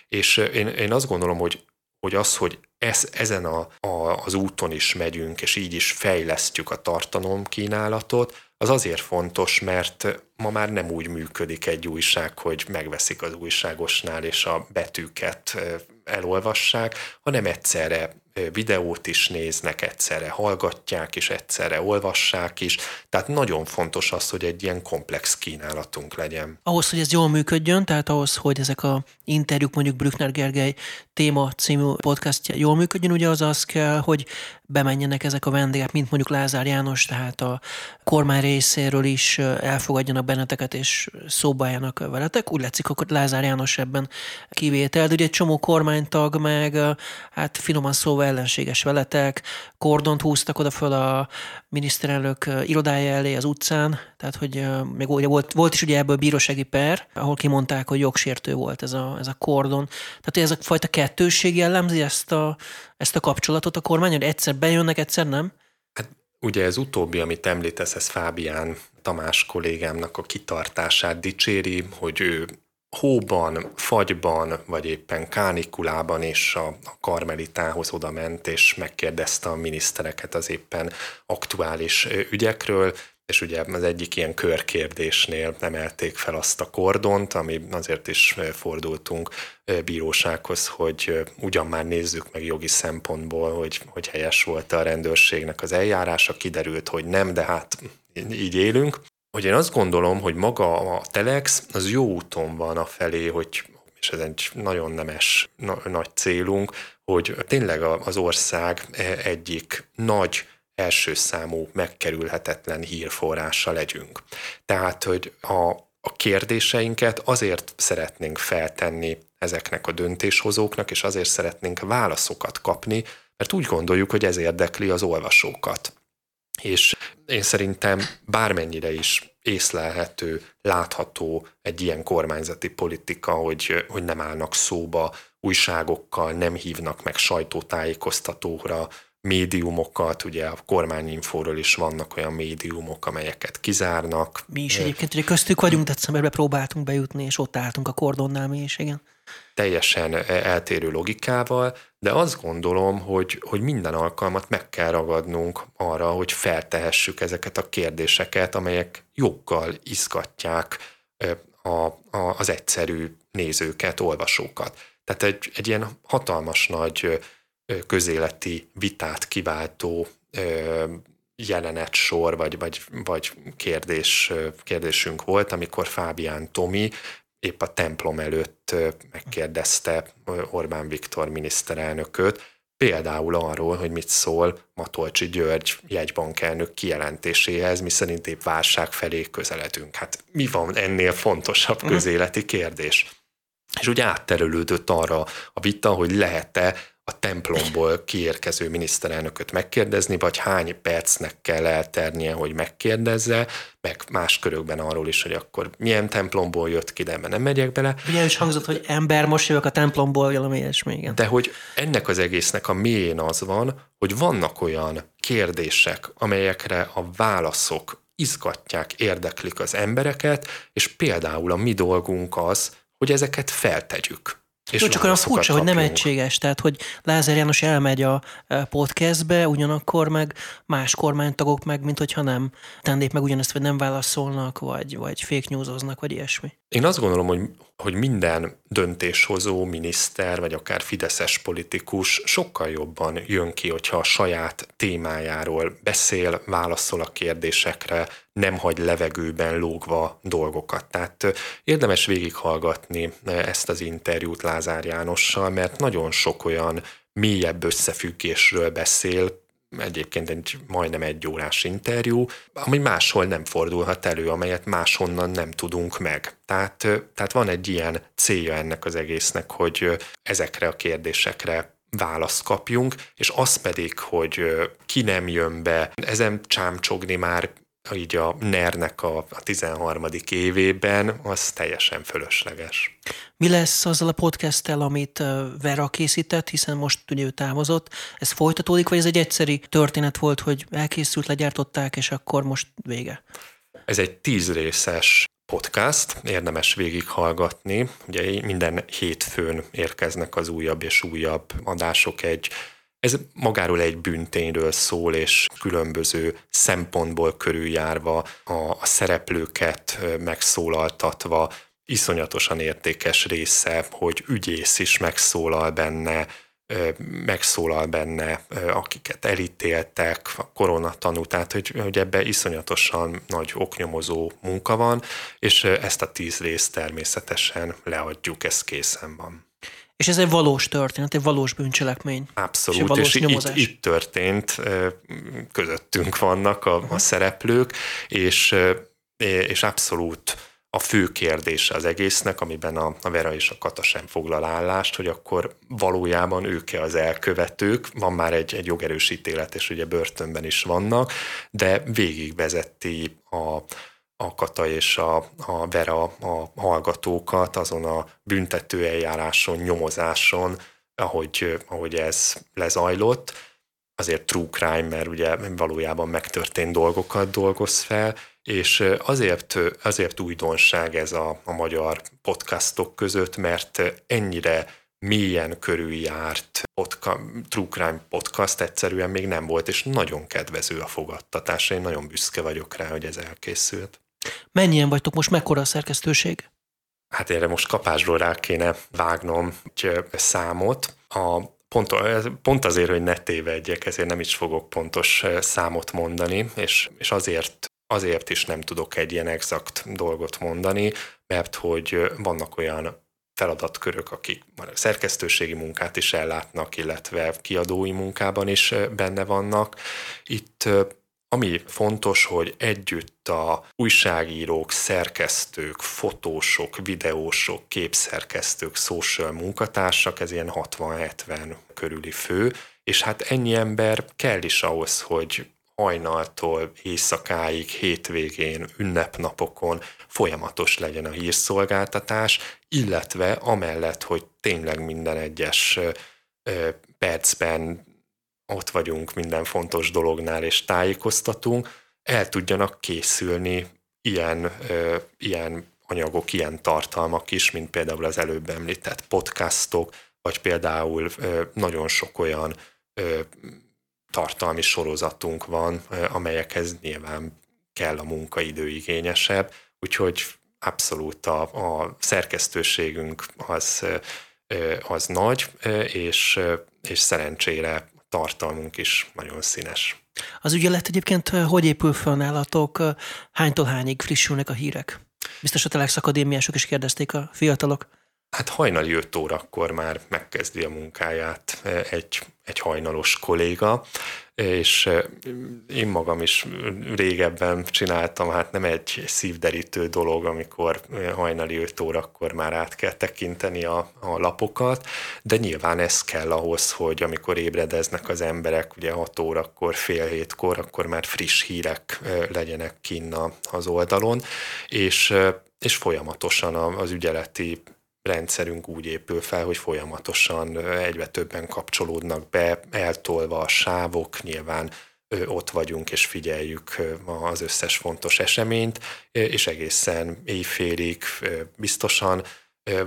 És én, én azt gondolom, hogy hogy az, hogy ez, ezen a, a, az úton is megyünk, és így is fejlesztjük a tartalomkínálatot, az azért fontos, mert ma már nem úgy működik egy újság, hogy megveszik az újságosnál, és a betűket elolvassák, hanem egyszerre videót is néznek, egyszerre hallgatják is, egyszerre olvassák is. Tehát nagyon fontos az, hogy egy ilyen komplex kínálatunk legyen. Ahhoz, hogy ez jól működjön, tehát ahhoz, hogy ezek a interjúk mondjuk Brückner Gergely téma című podcastja jól működjön, ugye az az kell, hogy bemenjenek ezek a vendégek, mint mondjuk Lázár János, tehát a kormány részéről is elfogadjanak benneteket és szóba álljanak veletek. Úgy látszik, akkor Lázár János ebben kivétel, de ugye egy csomó kormánytag meg hát finoman szóval ellenséges veletek, kordont húztak oda föl a miniszterelnök irodája elé az utcán, tehát hogy még ugye volt, volt is ugye ebből bírósági per, ahol kimondták, hogy jogsértő volt ez a, ez a kordon. Tehát ez a fajta kettősség jellemzi ezt a, ezt a kapcsolatot a kormány, hogy egyszer bejönnek, egyszer nem? Hát ugye ez utóbbi, amit említesz, ez Fábián Tamás kollégámnak a kitartását dicséri, hogy ő hóban, fagyban, vagy éppen kánikulában is a, a karmelitához oda ment, és megkérdezte a minisztereket az éppen aktuális ügyekről, és ugye az egyik ilyen körkérdésnél emelték fel azt a kordont, ami azért is fordultunk bírósághoz, hogy ugyan már nézzük meg jogi szempontból, hogy, hogy helyes volt a rendőrségnek az eljárása, kiderült, hogy nem, de hát így élünk. Hogy én azt gondolom, hogy maga a Telex az jó úton van a felé, hogy és ez egy nagyon nemes na, nagy célunk, hogy tényleg az ország e, egyik nagy első számú megkerülhetetlen hírforrása legyünk. Tehát, hogy a, a kérdéseinket azért szeretnénk feltenni ezeknek a döntéshozóknak, és azért szeretnénk válaszokat kapni, mert úgy gondoljuk, hogy ez érdekli az olvasókat. És én szerintem bármennyire is észlelhető, látható egy ilyen kormányzati politika, hogy, hogy nem állnak szóba újságokkal, nem hívnak meg sajtótájékoztatóra, médiumokat, ugye a kormányinfóról is vannak olyan médiumok, amelyeket kizárnak. Mi is egyébként ugye köztük vagyunk, decemberben próbáltunk bejutni, és ott álltunk a kordonnál mi is, igen. Teljesen eltérő logikával, de azt gondolom, hogy, hogy minden alkalmat meg kell ragadnunk arra, hogy feltehessük ezeket a kérdéseket, amelyek joggal izgatják a, a, az egyszerű nézőket, olvasókat. Tehát egy, egy ilyen hatalmas nagy közéleti vitát kiváltó jelenet sor, vagy, vagy, vagy kérdés, kérdésünk volt, amikor Fábián Tomi épp a templom előtt megkérdezte Orbán Viktor miniszterelnököt, például arról, hogy mit szól Matolcsi György jegybankelnök kijelentéséhez, mi szerint épp válság felé közeledünk. Hát mi van ennél fontosabb mhm. közéleti kérdés? És úgy átterülődött arra a vita, hogy lehet-e a templomból kiérkező miniszterelnököt megkérdezni, vagy hány percnek kell elternie, hogy megkérdezze, meg más körökben arról is, hogy akkor milyen templomból jött ki, de ebben nem megyek bele. Ugye is hangzott, hogy ember, most jövök a templomból, valami ilyesmi, igen. De hogy ennek az egésznek a mélyén az van, hogy vannak olyan kérdések, amelyekre a válaszok izgatják, érdeklik az embereket, és például a mi dolgunk az, hogy ezeket feltegyük. És Jó, csak olyan furcsa, hogy nem egységes, tehát hogy Lázár János elmegy a podcastbe, ugyanakkor meg más kormánytagok meg, mint hogyha nem tennék meg ugyanezt, vagy nem válaszolnak, vagy, vagy fake newsoznak, vagy ilyesmi. Én azt gondolom, hogy, hogy minden döntéshozó miniszter, vagy akár fideszes politikus sokkal jobban jön ki, hogyha a saját témájáról beszél, válaszol a kérdésekre, nem hagy levegőben lógva dolgokat. Tehát érdemes végighallgatni ezt az interjút Lázár Jánossal, mert nagyon sok olyan mélyebb összefüggésről beszél, egyébként egy majdnem egy órás interjú, ami máshol nem fordulhat elő, amelyet máshonnan nem tudunk meg. Tehát, tehát van egy ilyen célja ennek az egésznek, hogy ezekre a kérdésekre választ kapjunk, és az pedig, hogy ki nem jön be, ezen csámcsogni már így a NER-nek a, a 13. évében, az teljesen fölösleges. Mi lesz azzal a podcasttel, amit Vera készített, hiszen most ugye ő távozott? Ez folytatódik, vagy ez egy egyszeri történet volt, hogy elkészült, legyártották, és akkor most vége? Ez egy tíz részes podcast, érdemes végighallgatni. Ugye minden hétfőn érkeznek az újabb és újabb adások egy ez magáról egy büntényről szól, és különböző szempontból körüljárva a, a szereplőket megszólaltatva, iszonyatosan értékes része, hogy ügyész is megszólal benne, megszólal benne, akiket elítéltek, a koronatanú, tehát hogy, hogy ebbe iszonyatosan nagy oknyomozó munka van, és ezt a tíz részt természetesen leadjuk, ez készen van. És ez egy valós történet, egy valós bűncselekmény. Abszolút, és, valós és itt, itt történt, közöttünk vannak a, a szereplők, és, és abszolút a fő kérdése az egésznek, amiben a, a Vera és a Kata sem foglal állást, hogy akkor valójában ők-e az elkövetők, van már egy, egy jogerős ítélet, és ugye börtönben is vannak, de végigvezeti a, a Kata és a, a Vera a hallgatókat azon a büntető eljáráson, nyomozáson, ahogy, ahogy ez lezajlott. Azért true crime, mert ugye valójában megtörtént dolgokat dolgoz fel, és azért, azért újdonság ez a, a magyar podcastok között, mert ennyire mélyen körüljárt podca, True Crime podcast egyszerűen még nem volt, és nagyon kedvező a fogadtatás. Én nagyon büszke vagyok rá, hogy ez elkészült. Mennyien vagytok most, mekkora a szerkesztőség? Hát erre most kapásról rá kéne vágnom egy számot. A Pont, pont azért, hogy ne tévedjek, ezért nem is fogok pontos számot mondani, és, és azért azért is nem tudok egy ilyen exakt dolgot mondani, mert hogy vannak olyan feladatkörök, akik szerkesztőségi munkát is ellátnak, illetve kiadói munkában is benne vannak. Itt ami fontos, hogy együtt a újságírók, szerkesztők, fotósok, videósok, képszerkesztők, social munkatársak, ez ilyen 60-70 körüli fő, és hát ennyi ember kell is ahhoz, hogy hajnaltól éjszakáig, hétvégén, ünnepnapokon folyamatos legyen a hírszolgáltatás, illetve amellett, hogy tényleg minden egyes percben ott vagyunk minden fontos dolognál és tájékoztatunk, el tudjanak készülni ilyen, ilyen anyagok, ilyen tartalmak is, mint például az előbb említett podcastok, vagy például nagyon sok olyan tartalmi sorozatunk van, amelyekhez nyilván kell a munkaidő igényesebb, úgyhogy abszolút a, a szerkesztőségünk az, az nagy, és, és szerencsére tartalmunk is nagyon színes. Az ügyelet egyébként hogy épül fel nálatok? Hánytól hányig frissülnek a hírek? Biztos a Telex akadémiások is kérdezték a fiatalok. Hát hajnali 5 órakor már megkezdi a munkáját egy, egy hajnalos kolléga, és én magam is régebben csináltam, hát nem egy szívderítő dolog, amikor hajnali 5 órakor már át kell tekinteni a, a lapokat, de nyilván ez kell ahhoz, hogy amikor ébredeznek az emberek, ugye 6 órakor, fél hétkor, akkor már friss hírek legyenek kinn az oldalon, és és folyamatosan az ügyeleti rendszerünk úgy épül fel, hogy folyamatosan egyre többen kapcsolódnak be, eltolva a sávok, nyilván ott vagyunk és figyeljük az összes fontos eseményt, és egészen éjfélig biztosan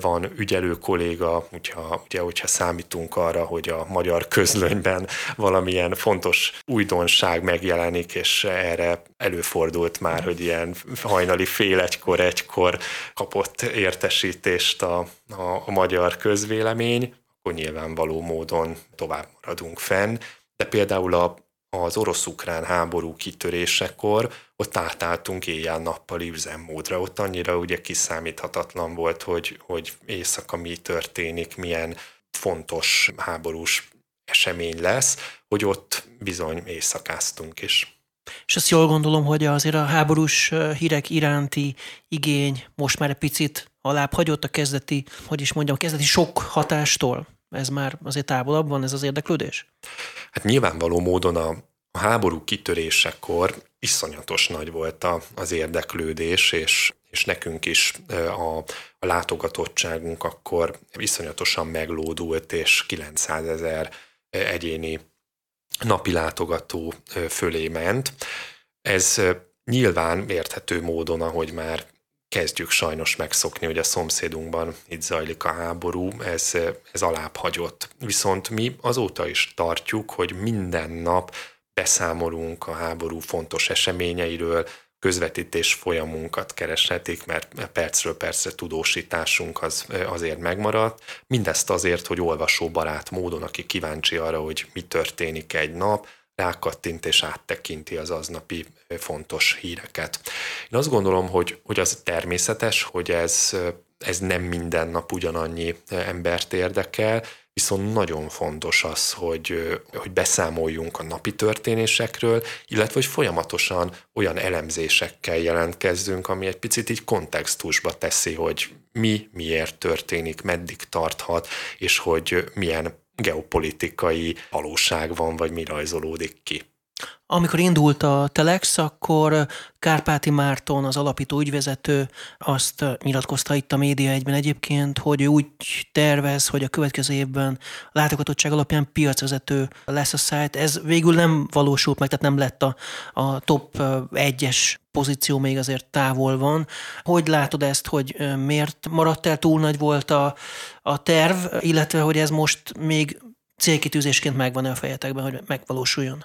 van ügyelő kolléga, hogyha, ugye, hogyha számítunk arra, hogy a magyar közlönyben valamilyen fontos újdonság megjelenik, és erre előfordult már, hogy ilyen hajnali fél egykor, egykor kapott értesítést a, a, a magyar közvélemény, akkor nyilvánvaló módon tovább maradunk fenn. De például a az orosz-ukrán háború kitörésekor ott átálltunk éjjel-nappali üzemmódra. Ott annyira ugye kiszámíthatatlan volt, hogy, hogy éjszaka mi történik, milyen fontos háborús esemény lesz, hogy ott bizony éjszakáztunk is. És azt jól gondolom, hogy azért a háborús hírek iránti igény most már egy picit alább hagyott a kezdeti, hogy is mondjam, a kezdeti sok hatástól ez már azért távolabb van, ez az érdeklődés? Hát nyilvánvaló módon a, a háború kitörésekor iszonyatos nagy volt a, az érdeklődés, és, és nekünk is a, a látogatottságunk akkor iszonyatosan meglódult, és 900 ezer egyéni napi látogató fölé ment. Ez nyilván érthető módon, ahogy már kezdjük sajnos megszokni, hogy a szomszédunkban itt zajlik a háború, ez, ez alább hagyott. Viszont mi azóta is tartjuk, hogy minden nap beszámolunk a háború fontos eseményeiről, közvetítés folyamunkat kereshetik, mert percről percre tudósításunk az azért megmaradt. Mindezt azért, hogy olvasóbarát módon, aki kíváncsi arra, hogy mi történik egy nap, rákattint és áttekinti az aznapi fontos híreket. Én azt gondolom, hogy, hogy az természetes, hogy ez, ez nem minden nap ugyanannyi embert érdekel, viszont nagyon fontos az, hogy, hogy beszámoljunk a napi történésekről, illetve hogy folyamatosan olyan elemzésekkel jelentkezzünk, ami egy picit így kontextusba teszi, hogy mi miért történik, meddig tarthat, és hogy milyen geopolitikai valóság van, vagy mi rajzolódik ki. Amikor indult a Telex, akkor Kárpáti Márton, az alapító ügyvezető azt nyilatkozta itt a média egyben egyébként, hogy ő úgy tervez, hogy a következő évben a látogatottság alapján piacvezető lesz a szájt. Ez végül nem valósult meg, tehát nem lett a, a top egyes pozíció még azért távol van. Hogy látod ezt, hogy miért maradt el, túl nagy volt a, a terv, illetve hogy ez most még célkitűzésként megvan -e a fejetekben, hogy megvalósuljon?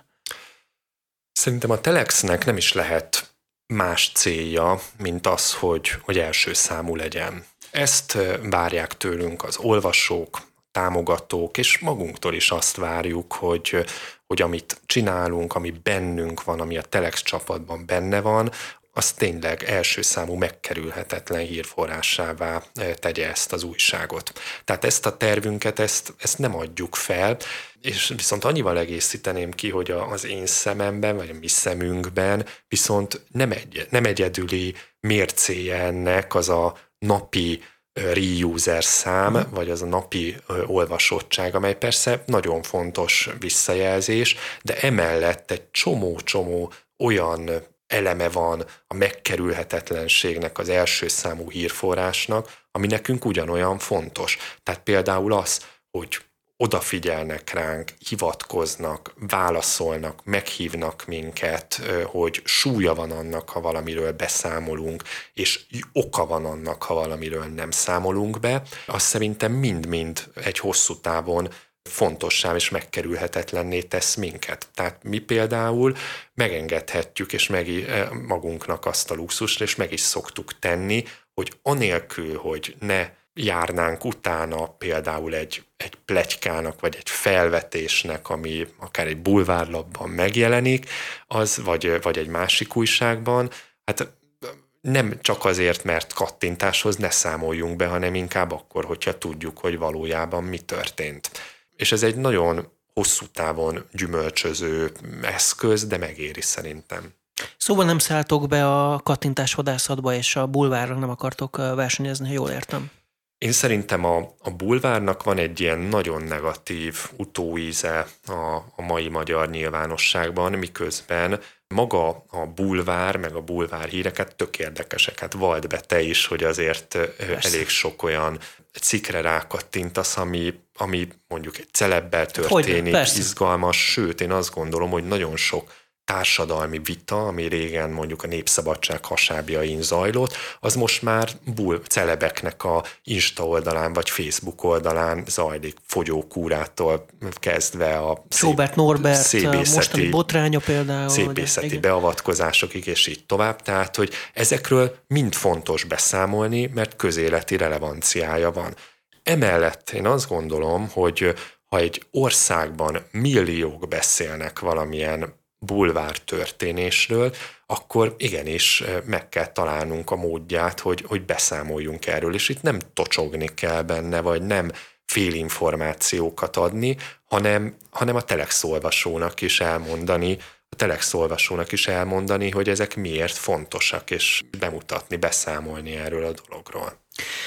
Szerintem a Telexnek nem is lehet más célja, mint az, hogy, hogy első számú legyen. Ezt várják tőlünk az olvasók, támogatók, és magunktól is azt várjuk, hogy, hogy amit csinálunk, ami bennünk van, ami a Telex csapatban benne van, az tényleg első számú megkerülhetetlen hírforrásává tegye ezt az újságot. Tehát ezt a tervünket, ezt, ezt nem adjuk fel, és viszont annyival egészíteném ki, hogy az én szememben, vagy a mi szemünkben viszont nem, egy, nem egyedüli mércéje ennek az a napi reuser szám, mm. vagy az a napi olvasottság, amely persze nagyon fontos visszajelzés, de emellett egy csomó-csomó olyan eleme van a megkerülhetetlenségnek, az első számú hírforrásnak, ami nekünk ugyanolyan fontos. Tehát például az, hogy odafigyelnek ránk, hivatkoznak, válaszolnak, meghívnak minket, hogy súlya van annak, ha valamiről beszámolunk, és oka van annak, ha valamiről nem számolunk be, az szerintem mind-mind egy hosszú távon fontossá és megkerülhetetlenné tesz minket. Tehát mi például megengedhetjük és meg magunknak azt a luxust, és meg is szoktuk tenni, hogy anélkül, hogy ne járnánk utána például egy, egy plegykának, vagy egy felvetésnek, ami akár egy bulvárlapban megjelenik, az, vagy, vagy egy másik újságban, hát nem csak azért, mert kattintáshoz ne számoljunk be, hanem inkább akkor, hogyha tudjuk, hogy valójában mi történt. És ez egy nagyon hosszú távon gyümölcsöző eszköz, de megéri szerintem. Szóval nem szálltok be a kattintás vadászatba, és a bulvárra nem akartok versenyezni, ha jól értem. Én szerintem a, a bulvárnak van egy ilyen nagyon negatív utóíze a, a mai magyar nyilvánosságban, miközben maga a bulvár, meg a bulvár híreket tök érdekesek. Hát vald be te is, hogy azért Persze. elég sok olyan cikkre rákattintasz, ami, ami mondjuk egy celebbel történik, hogy, izgalmas, sőt én azt gondolom, hogy nagyon sok társadalmi vita, ami régen mondjuk a Népszabadság hasábjain zajlott, az most már bull celebeknek a Insta oldalán vagy Facebook oldalán zajlik, fogyókúrától kezdve a Robert Norbert szépészeti, mostani botránya például. Szépészeti vagy, beavatkozásokig, és így tovább. Tehát, hogy ezekről mind fontos beszámolni, mert közéleti relevanciája van. Emellett én azt gondolom, hogy ha egy országban milliók beszélnek valamilyen bulvár történésről, akkor igenis meg kell találnunk a módját, hogy, hogy beszámoljunk erről, és itt nem tocsogni kell benne, vagy nem félinformációkat adni, hanem, hanem a telex olvasónak is elmondani, a telex olvasónak is elmondani, hogy ezek miért fontosak, és bemutatni, beszámolni erről a dologról.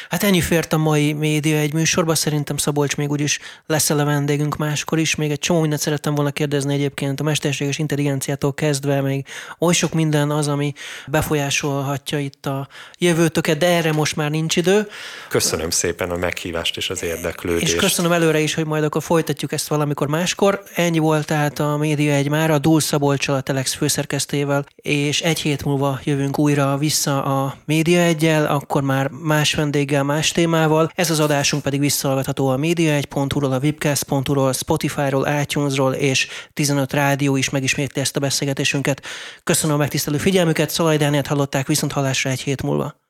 Hát ennyi fért a mai média egy műsorba, szerintem Szabolcs még úgyis lesz a vendégünk máskor is. Még egy csomó mindent szerettem volna kérdezni egyébként a mesterséges intelligenciától kezdve, még oly sok minden az, ami befolyásolhatja itt a jövőtöket, de erre most már nincs idő. Köszönöm szépen a meghívást és az érdeklődést. És köszönöm előre is, hogy majd akkor folytatjuk ezt valamikor máskor. Ennyi volt tehát a média egy már, a Dúl Szabolcsal, a Telex főszerkesztével, és egy hét múlva jövünk újra vissza a média egyel, akkor már más vendéggel, más témával. Ez az adásunk pedig visszahallgatható a média1.hu-ról, a webcast.hu-ról, Spotify-ról, iTunes-ról és 15 rádió is megismétli ezt a beszélgetésünket. Köszönöm a megtisztelő figyelmüket, Szalaj Dániát hallották viszont hallásra egy hét múlva.